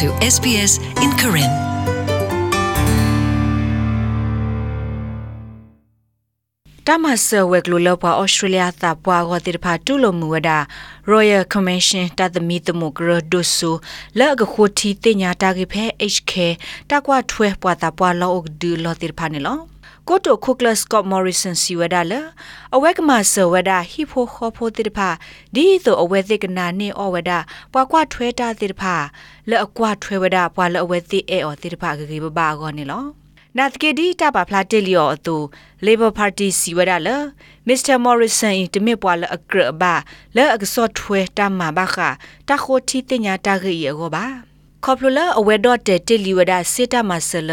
to SBS in Karen. တမဆဝက်ကလိုလောပွားဩစတြေးလျသပွားကိုတိဖာတူလိုမူဝဒ Royal Commission တသမီတမဂရဒုဆူလက်အကခိုတီတင်ညာတာကိဖဲ HK တကွာထွဲပွားတာပွားလောအဒူလောတိဖာနေလော ကိုတိုခုကလစကော့မော်ရီဆန်စီဝဒါလအဝက်ကမဆဝဒါဟီဖိုခေါဖိုတိဖာဒီတိုအဝဲသိကနာနေအဝဒါပွားကွာထွဲတာတိဖာလက်အကွာထွဲဝဒါပွားလအဝဲသိအဲအော်တိဖာဂေဂေဘဘာကောနေလောနာတကေဒီတပါဖလာတေလီယောအတူ Labor Party စီဝရလ Mr. Morrison တမစ်ပွာလအကရဘာလဲအကစော့ထွဲတမဘာခတာခိုတီတင်ညာတာဂီယောဘာ ခေါပလလအဝဲတော့တဲ့တေလီဝဒစေတမဆလ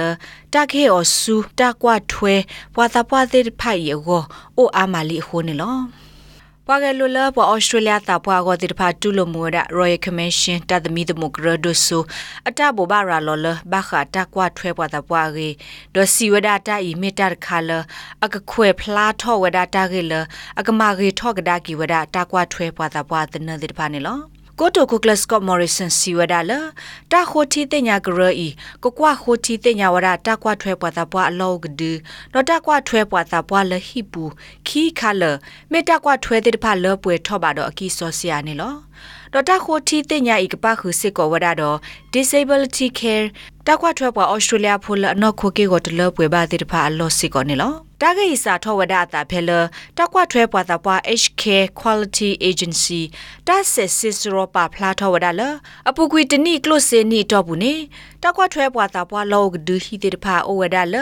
တခဲအဆူတကွာထွဲပွာတာပွာတဲ့ဖိုင်ယောအိုအာမလီခိုနေလောပွာကလူလာပွာဩစတြေးလျတာပွာကိုတိတဖာတူလိုမူရ Royal Commission တသမီတမုကရဒဆူအတဘောဘာရာလောလဘခတာကွာထွဲပွာတာပွာရီဒစီဝဒတာဤမီတာခါလအကခွဲဖလားထောဝဒတာကေလအကမာကေထောကဒါကီဝဒတာကွာထွဲပွာတာပွာတနတိတဖာနေလော ကိုတိုကိုကလစကော့မော်ရီဆန်စီဝဒါလာတာခိုတီတင်ညာဂရီကိုကွာခိုတီတင်ညာဝရတာကွာထွဲပွားတာပွားအလောကဒူတော့တာကွာထွဲပွားတာပွားလဟိပူခီခါလမေတာကွာထွဲတဲ့တဖလောပွဲထော့ပါတော့အကီစောစီယာနေလောဒေါ်တာခိုတီတင်ညာဤကပခုစစ်ကောဝဒါတော့ disability care တာကွာထွဲပွားဩစတြေးလျဖိုလအနော်ခိုကေကိုတလပွဲပါတဲ့တဖအလောစစ်ကောနေလောတာဂိစာထောဝဒတာဖဲလတကွထွဲပွားတာပွား HK Quality Agency တာဆက်စစ်စရောပါဖလာထောဝဒလအပူကွီတနိကလုစေနီတော့ဘူးနေတကွထွဲပွားတာပွားလောကဒူဟီတေတဖာအိုဝဒလ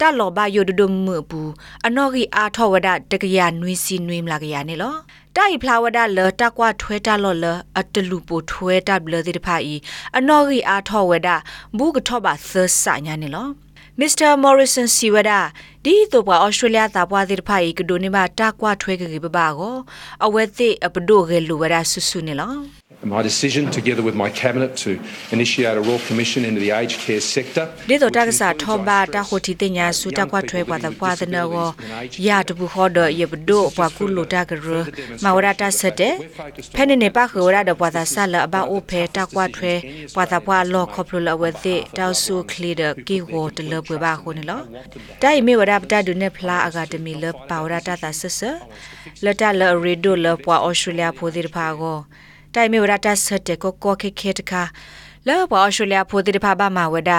တလောဘယိုဒဒုံမဘူးအနော်ဂီအာထောဝဒတကရနွေးစီနွေးမလာကရနေလော တိုင်ဖလာဝဒလတကွထွဲတလောလအတလူပိုထွဲတဘလတေတဖာဤအနော်ဂီအာထောဝဒဘူးကထောပါသဆာညာနေလောမစ္စတာမော်ရီဆန်စီဝဒါဒီတော့ပွားဩစတြေးလျသားပွားတဲ့ဖိုင်ကဒိုနေမှာတာကွာထွဲကေဘဘာကိုအဝဲသိအပဒိုဂေလူဝဒါဆူဆူနေလော My decision, together with my cabinet, to initiate a royal commission into the aged care sector. ဒီတော့တာကစားထောဘာတာဟိုတီတင်ညာစူတာကွာထွဲပွားတဲ့ပွားတဲ့နော်ရာတဘူးခေါ်တော့ရဘဒိုပွားကုလိုတာကရမဝရတာဆက်တဲ့ဖဲနေနေပါခောရတဲ့ပွားတာဆလအဘအိုဖဲတာကွာထွဲပွားတာပွားလောခေါပလိုလဝဲတဲ့တောက်ဆူခလီဒကီဟိုတလပွေပါခုန်လောတိုင်မေဝရပတာဒုနေဖလာအကဒမီလပါဝရ တာတာဆဆလတလရီဒိုလပွားအော်စတြေးလျဖိုဒီဖာကိုတိုင်မေဝရတာဆက်တဲ့ကိုကိုခေခေတခါလောဘအရှုလျာဖိုတိတဖာဘာမဝဒ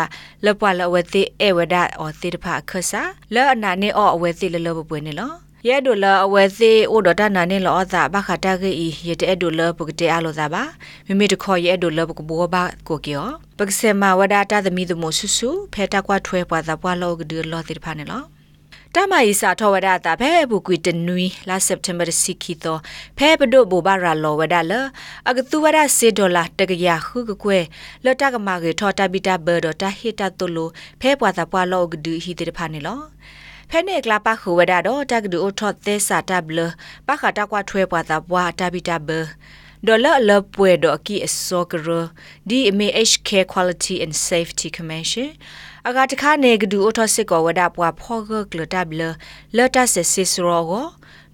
လပွားလဝတိအဝဒအောတိတဖာခဆာလောအနာနေအောအဝတိလလဘပွေနေလောရဲဒိုလအဝဲသေးအိုဒတာနာနေလောအသာဘခတာဂီရတဲ့ဒိုလပုကတဲ့အလောသာပါမိမိတခေါ်ရဲဒိုလပုကဘောဘာကိုကျော်ပက္စမဝဒတာသမီသမဆူဆူဖဲတာကွာထွဲပွားသာပွားလောကဒီလောတိတဖာနေလော တမယီစာထောဝဒတာဖဲဘူကွီတနွီလာစက်တမ်ဘာစီခီတိုဖဲပဒိုဘောဘာရာလောဝဒလအကတူဝဒစေဒေါ်လာတကရခုကကွဲလတကမာကေထောတာဘီတာဘာဒတာဟီတာတိုလိုဖဲပွားတာပွားလောကဒူဟီတေဖာနေလောဖဲနေကလာပါခူဝဒတော့တကဒူအထော့သေးစာတဘလပခတာကွာထွဲပွားတာပွားတာဘီတာဘာ ဒေါ်လာလပွေတော့ကီအစောကရဒီ MHK Quality and Safety Commission အကတခါနေကဒူအထစစ်ကောဝဒပွားဖောဂကလတဘလလတဆစစ်စရောကို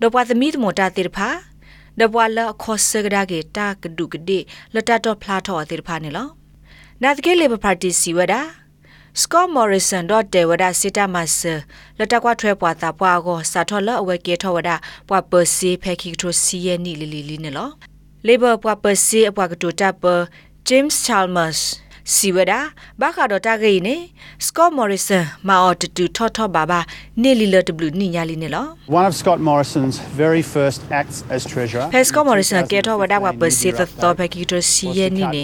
ဒပွားသမီးတမတာတိဖာဒပွားလခောစကဒါကေတာကဒုကဒီလတတော့ဖလာတော့တိဖာနေလောနာတကေလေဘပါတီစီဝဒါစကောမော်ရီဆန်ဒေါ်တေဝဒစစ်တမဆလတကွာထွဲပွားတာပွားကိုစာထော်လအဝဲကေထောဝဒပွားပစီဖဲခိကထိုစီယနီလီလီလီနေလော Labor ပွားပစီအပွားကတိုတပ်ပ James Chalmers စီဝဒဘာခါဒတာဂိနေစကောမော်ရီဆန်မာအော်တူထော့ထော့ဘာဘာနေလီလတဘလူနိညာလီနေလော One of Scott Morrison's very first acts as Treasurer. ဖက်စကောမော်ရီဆန်ကေထောဝဒဝပစီသသောဘကီတိုစီယနီနေ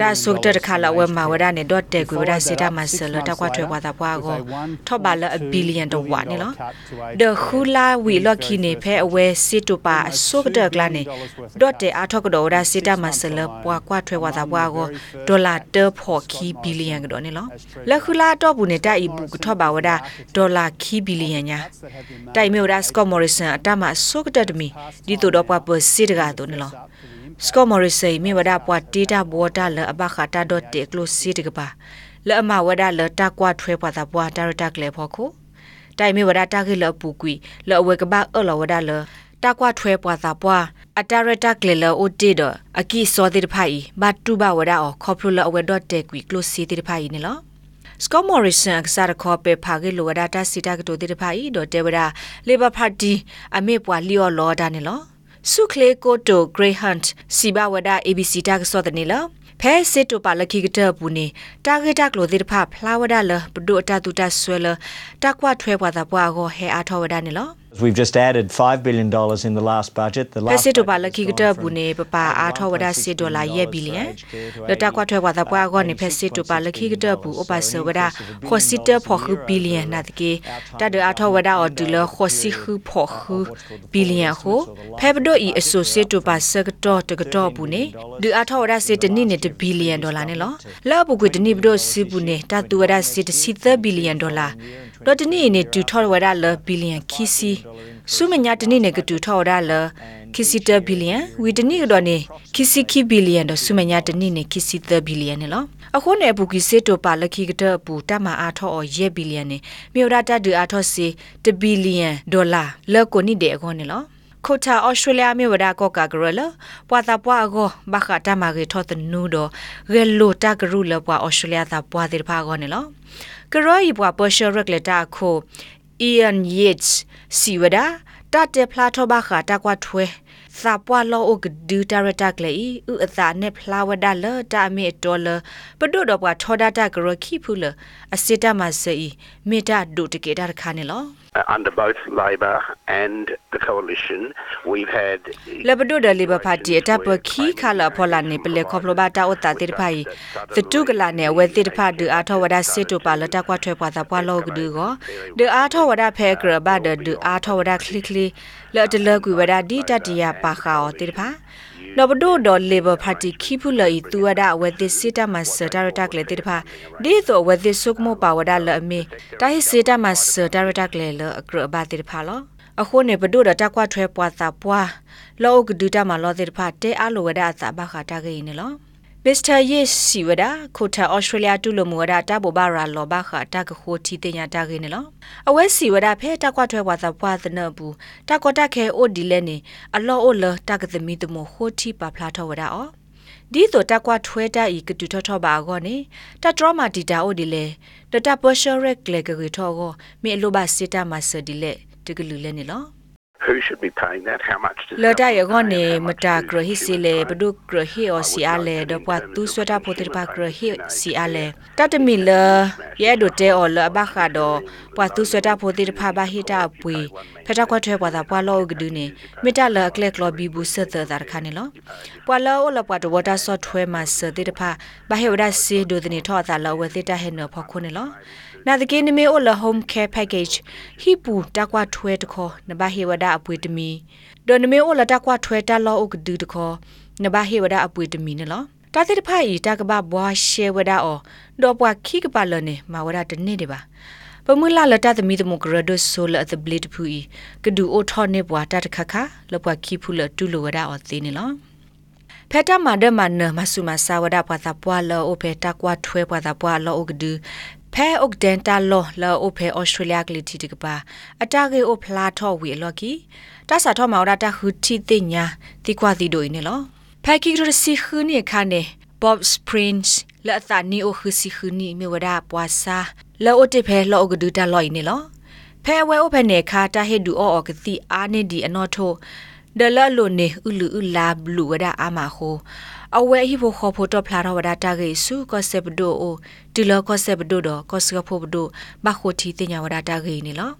ဒါဆုတ်တဲ့ခါလာဝဲမာဝဒနေဒေါ်တဲကွေဝဒစေတာမဆလတကွာထွဲပွားတာပွားကိုထော့ပါလအဘီလီယံတော့ဝါနေလောဒခူလာဝီလော့ခီနေဖဲအဝဲစစ်တူပါဆုတ်တဲ့ကလာနေဒေါ်တဲအားထော့ကတော်ဝဒစေတာမဆလပွားကွာထွဲပွားတာပွားကိုဒေါ်လာတဖော်ခီဘီလီယံကတော့နေလောလက်ခူလာတော့ဘူးနေတိုက်ဤဘူးကထော့ပါဝဒဒေါ်လာခီဘီလီယံညာတိုက်မျိုးဒါစကောမော်ရီဆန်အတမဆုကတတမီဒီတို့တော့ပွားပစစ်တကတော့နေလောစကောမော်ရီဆေမြေဝဒပွားတေတာဘောတာလအဘခတာဒတ်တေကလိုစီတကပါလဲအမဝဒလတာကွာထွဲပွားတာပွားတာရတာကလေဖို့ခုတိုင်မြေဝဒတာခိလပူကွီလောအဝဲကဘာအလောဝဒလ တာကွာထွဲပွားတာပွားအတာရတာကလေလအိုတီဒအကီစောတိတဖိုင်ဘတ်တူဘဝဒါအောခေါပလူလအဝဲဒတ်တက်ကွီကလိုစီတိတဖိုင်နေလောစကောမော်ရီဆန်ကစားခေါ်ပေဖာဂေလိုဝဒါတာစီတာကတိုတိတဖိုင်ဒတေဝဒါလေဘာပါတီအမေပွာလီယောလောဒါနေလောစုခလေကိုတိုဂရေဟန့်စီဘဝဒါ ABC တာကစောတနေလောဖဲစစ်တူပါလခိကတဘူးနေတာဂက်တက်လိုတိတဖဖလာဝဒါလဘဒိုအတတူတဆွဲလတကွာထွဲပွားတာပွားကိုဟဲအားထောဝဒါနေလော We've just added $5 billion in the last budget. The ဖ last စစ်တူပါလ budget ခိ was ကတ gone ဘူး from နေပပအားထောဝဒါစစ်ဒေါ်လာရဲ့ဘီလီယံလတကွာထွဲပွားတာပွားကိုနေဖစစ်တူပါလခိကတဘူးအပစဝဒါခေါ်စစ်တဖော်ခုဘီလီယံနာတကေတဒအားထောဝဒါအော်ဒူလခေါ်စီခုဖော်ခုဘီလီယံဟိုဖဲဘဒိုအီအဆိုစစ်တူပါစကတော့တကတော့ဘူးနေဒီအား ထောဝဒါစစ်တနိနေတဘီလီယံဒေါ်လာနေလောလောပုကွေတနိဘဒိုစီဘူးနေတာတူဝဒါစစ်စီသဘီလီယံဒေါ်လာတော့တနိနေတူထောဝဒါလဘီလီယံခီစီစုမညာတနိနေကတူထောဒါလခီစီတဘီလီယံဝီတနိကတော့နေခီစီခီဘီလီယံတော့စုမညာတနိနေခီစီတဘီလီယံနေလောအခုနေဘူကီစစ်တိုပါလခိကတပူတမအားထောအော်ရဲ့ဘီလီယံနေမြေရတာဒူအားထောစီတဘီလီယံဒေါ်လာလက်ကိုနိတဲ့အခုနေလောခိုတာဩစတြေးလျမြေဝဒါကောကာဂရလပွာတာပွာအကောဘခတာမကေထောတနူဒရဲလိုတာဂရုလပွာဩစတြေးလျတာပွာတိဖာကောနေလော ကရောဤပွာပရှရက်လက်တာခို Ian Yates စီဝဒတတေဖလာထောဘခတာကွာထွဲ စာပွာလောအိုကဒူတာရတာကလေဥအသာနဲ့ဖလာဝဒါလတာမီဒေါ်လာပဒုတော့ပွာထောဒတာဂရခိဖူလအစစ်တမဆေမေတာဒုတကေတာခါနေလော Uh, under both Labor and the coalition, we've had လဘဒုဒလီဘပါတီအတပခိခါလာဖောလာနေပလေခေါပလိုဘာတာဥတာတိဖိုင်သတုကလာနေဝဲတိဖာဒူအာထောဝဒစစ်တူပါလတကွာထွဲပွားတာပွားလောကဒူကိုဒူအာထောဝဒဖဲဂရဘဒဒူအာထောဝဒခလီခလီလော်တလကွေဝဒဒီတတိယပါခါအောတိဖာနော်ဘဒိုဒေါ်လေဘာပါတီခိဖူလီတူဝဒဝဲတိစစ်တမဆတာရတာကလေတိဖာဒီသောဝဲတိဆုကမောပါဝဒလအမီတိုင်းစစ်တမဆတာရတာကလေလအကရဘတိဖာလောအခုနေဘဒုဒတာကွာထွဲပွားတာပွားလောကဒူတာမလောတဲ့ဖာတဲအလိုဝဒအသာဘခတာကေနေလော မစ္စတာယေစီဝဒခိုတာဩစတြေးလျတူလိုမူဝဒတာဘောဘာရာလောဘခတာကခိုတီတင်ညာတာကေနေလောအဝဲစီဝဒဖဲတာကွာထွဲပွားတာပွားသနဘူးတာကောတာခဲအိုဒီလဲနေအလောအိုလတာကသမီတမခိုတီပါဖလာထောဝဒအောဒီတော့တကွာထွဲတာဤကတူထောထောပါကောနေတတရမတီတာအိုဒီလေတတပရှရက်လေကကေထောကိုမေအလိုဘစစ်တာမဆဒီလေတကလူလဲနေလော who should be paying that, how much does လတာယ government ဂော pay နေ that, how မ much တာ do ဂရဟိစီလေဘဒုဂရဟိအောစီအလေဒပွားသူဆွတာပိုတိပါဂရဟိစီအလေတတမီလရဲဒိုတဲအော်လဘခါဒိုပွားသူဆွတာပိုတိဖာဘဟိတာပွေဖက်တာကွာထွဲပွားတာပွားလောကဒူနေမီတာလကလက်ကလဘီဘူးဆတ်တာခါနေလောပွာလောလပွားတဝတာဆော့ထွဲမှာစတိတဖာဘဟေဝဒစီဒိုဒနေထောတာလောဝတိတဟေနဖခုနေလော နာတကေနမေအိုလ home care package ဟိပူတကွာထွဲတခေါ်နဘဟေဝဒအပွေတမီဒိုနမေအိုလတကွာထွဲတလောဥကဒူတခေါ်နဘဟေဝဒအပွေတမီနော်တာတိတဖိုင်တကဘဘွားရှေဝဒအောဒေါ်ပွားခိကပါလနေမဝဒတနေ့တပါပမူလာလတသမီတမဂရဒဆိုလအသဘလစ်ဖူဤကဒူအိုထောနေဘွားတတခခလပွားခိဖူလတူလိုဝဒအောသေးနေလောဖက်တာမဒမနမဆုမဆာဝဒပွားသပွားလောအိုဖေတကွာထွဲပွားသပွားလောအိုကဒူ ဖဲအုတ်ဒန်တာလောလောအိုဖေဩစတြေးလျကလီတီတကပါအတာကေအိုဖလာထောဝီလော်ကီတဆာထောမော်ဒတာဟူတီတင်ညာတိကွာတီဒိုနေလောဖဲကီရစီခူနီခါနေ Bob Springs လာသနီအိုခူစီခူနီမြေဝဒပွာစာလောအိုတေဖဲလောအိုကဒူတာလော်နေလောဖဲဝဲအိုဖဲနေခါတာဟေဒူအော်ကတိအာနေဒီအနော်ထိုဒလလိုနေဥလူဥလာဘလူဝဒအာမဟို အဝဲဟိဖို့ခေါ်ဖို့တော့ဖလာတော့ဝဒတာကေစုကောဆေပဒိုအိုဒီလောကောဆေပဒိုတော့ကောစကဖို့ဘဒိုဘခိုတီတင်ညာဝဒတာကေနေလော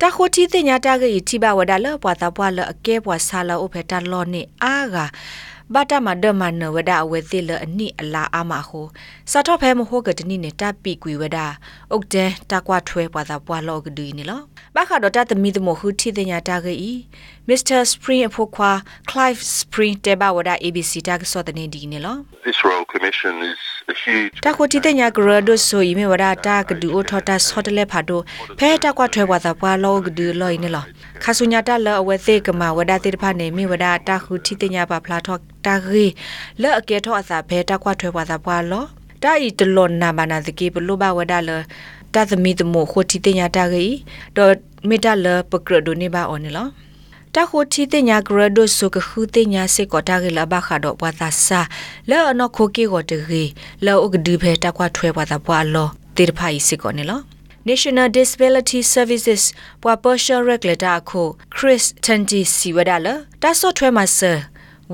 တခိုတီတင်ညာတာကေတိဘဝဒလပွာတာပွာလအကဲပွာဆာလောအိုဖဲတာလောနေအာဂါ ဘာတာမဒမနဝဒအဝဲတိလအနိအလာအာမဟိုစာတော့ဖဲမဟုတ်ကတနိနဲ့တပ်ပိကွေဝဒအုတ်တဲတကွာထွဲပွာတာပွာလောကဒူနီလောဘာခါတော့တသမီသမဟူတီတင်ညာတာကေဤမစ္စတာစပရင်အဖို့ခွာ Clive Spring တေဘဝဒ ABC တာကစောတနေဒီနီလော This Royal Commission is a huge တခိုတီတင်ညာဂရဒိုဆိုယီမေဝဒတာကဒူအိုထော်တာဆော့တလဲဖာဒိုဖဲတကွာထွဲပွာတာပွာလောကဒူလောနီလောခါဆုညာတလအဝဲသေးကမဝဒတေတဖာနေမိဝဒတာခုတီတင်ညာပါဖလာထော့တာရီလဲ့အကဲထော့အစာဘဲတကွာထွဲပွာတာပွာလောတာဤတလွန်နာမနာတကေဘလိုဘဝဒလတသမီတမိုခိုတီတင်ညာတာရီဒေါ်မီတာလပကရဒိုနေပါအော်နေလောတာခိုတီတင်ညာဂရဒိုဆုကခုတင်ညာစေကောတာဂေလာဘခါတော့ဘွာသာစာလဲအနခိုကေကိုတရီလောဥကဒီဖဲတကွာထွဲဘွာသာဘွာလောတေတဖိုင်စေကောနေလော National Disability Services ပွာ Partial Regulator ခု Chris Tanti Siwada တာဆော့ထွဲမှာဆာ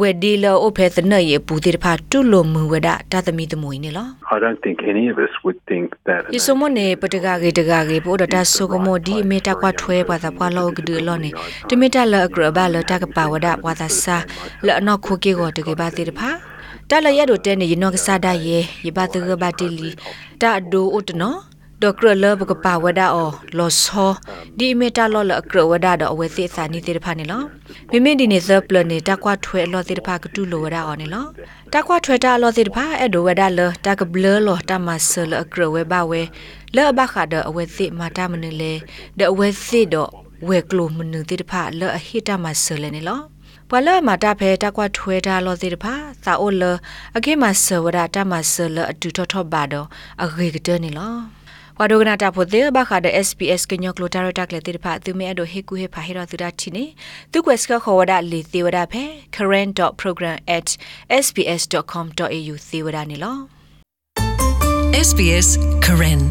ဝေဒီလောအဖဲသနရေပူတိတဖာတူလိုမူဝဒတာသမီတမွေနေလော I don't think any of us would think that. ။ဒီစမနေပတကကေတကကေပိုဒတာဆိုကမိုဒီမေတာကွာထွဲပါတာပွာလောကဒလောနေတမီတာလအကရဘလတကပါဝဒပွာတာစာလအနောခုကေကိုတကေပါတိတဖာတလရဒိုတဲနေယနောကစားဒယေယဘတကဘတိလီတာဒိုဥတနော ဒေါကရလဘကပါဝဒအောလောဆောဒီမေတာလောလအကရဝဒတော့အဝဲသိစာနီတိတဖာနေလောမိမိဒီနေဇပလနေတကွာထွဲလောတိတဖာကတူလိုဝဒအောနေလောတကွာထွဲတာလောတိတဖာအဲ့ဒိုဝဒလတကဘလလောတမဆလအကရဝဲဘဝဲလောဘခါဒအဝဲသိမာတာမနေလေဒအဝဲသိတော့ဝဲကလိုမနုတိတဖာလောအဟိတမဆလနေလောပလမာတာဖဲတကွာထွဲတာလောတိတဖာသာအိုလအခေမဆဝဒတမဆလအတူထောထောဘာတော့အဂေကတနေလော ဝါဒိုကနာတာဖို့တဲ့ဘခါတဲ့ SPS ကညောကလိုတာရတက်လေတိဖာသူမဲအဒိုဟေကူဟေဖာဟေရသူတာချီနေသူကွက်စကခေါ်ဝဒလီသေဝဒဖဲ current.program@sps.com.au သေဝဒနေလော SBS Karen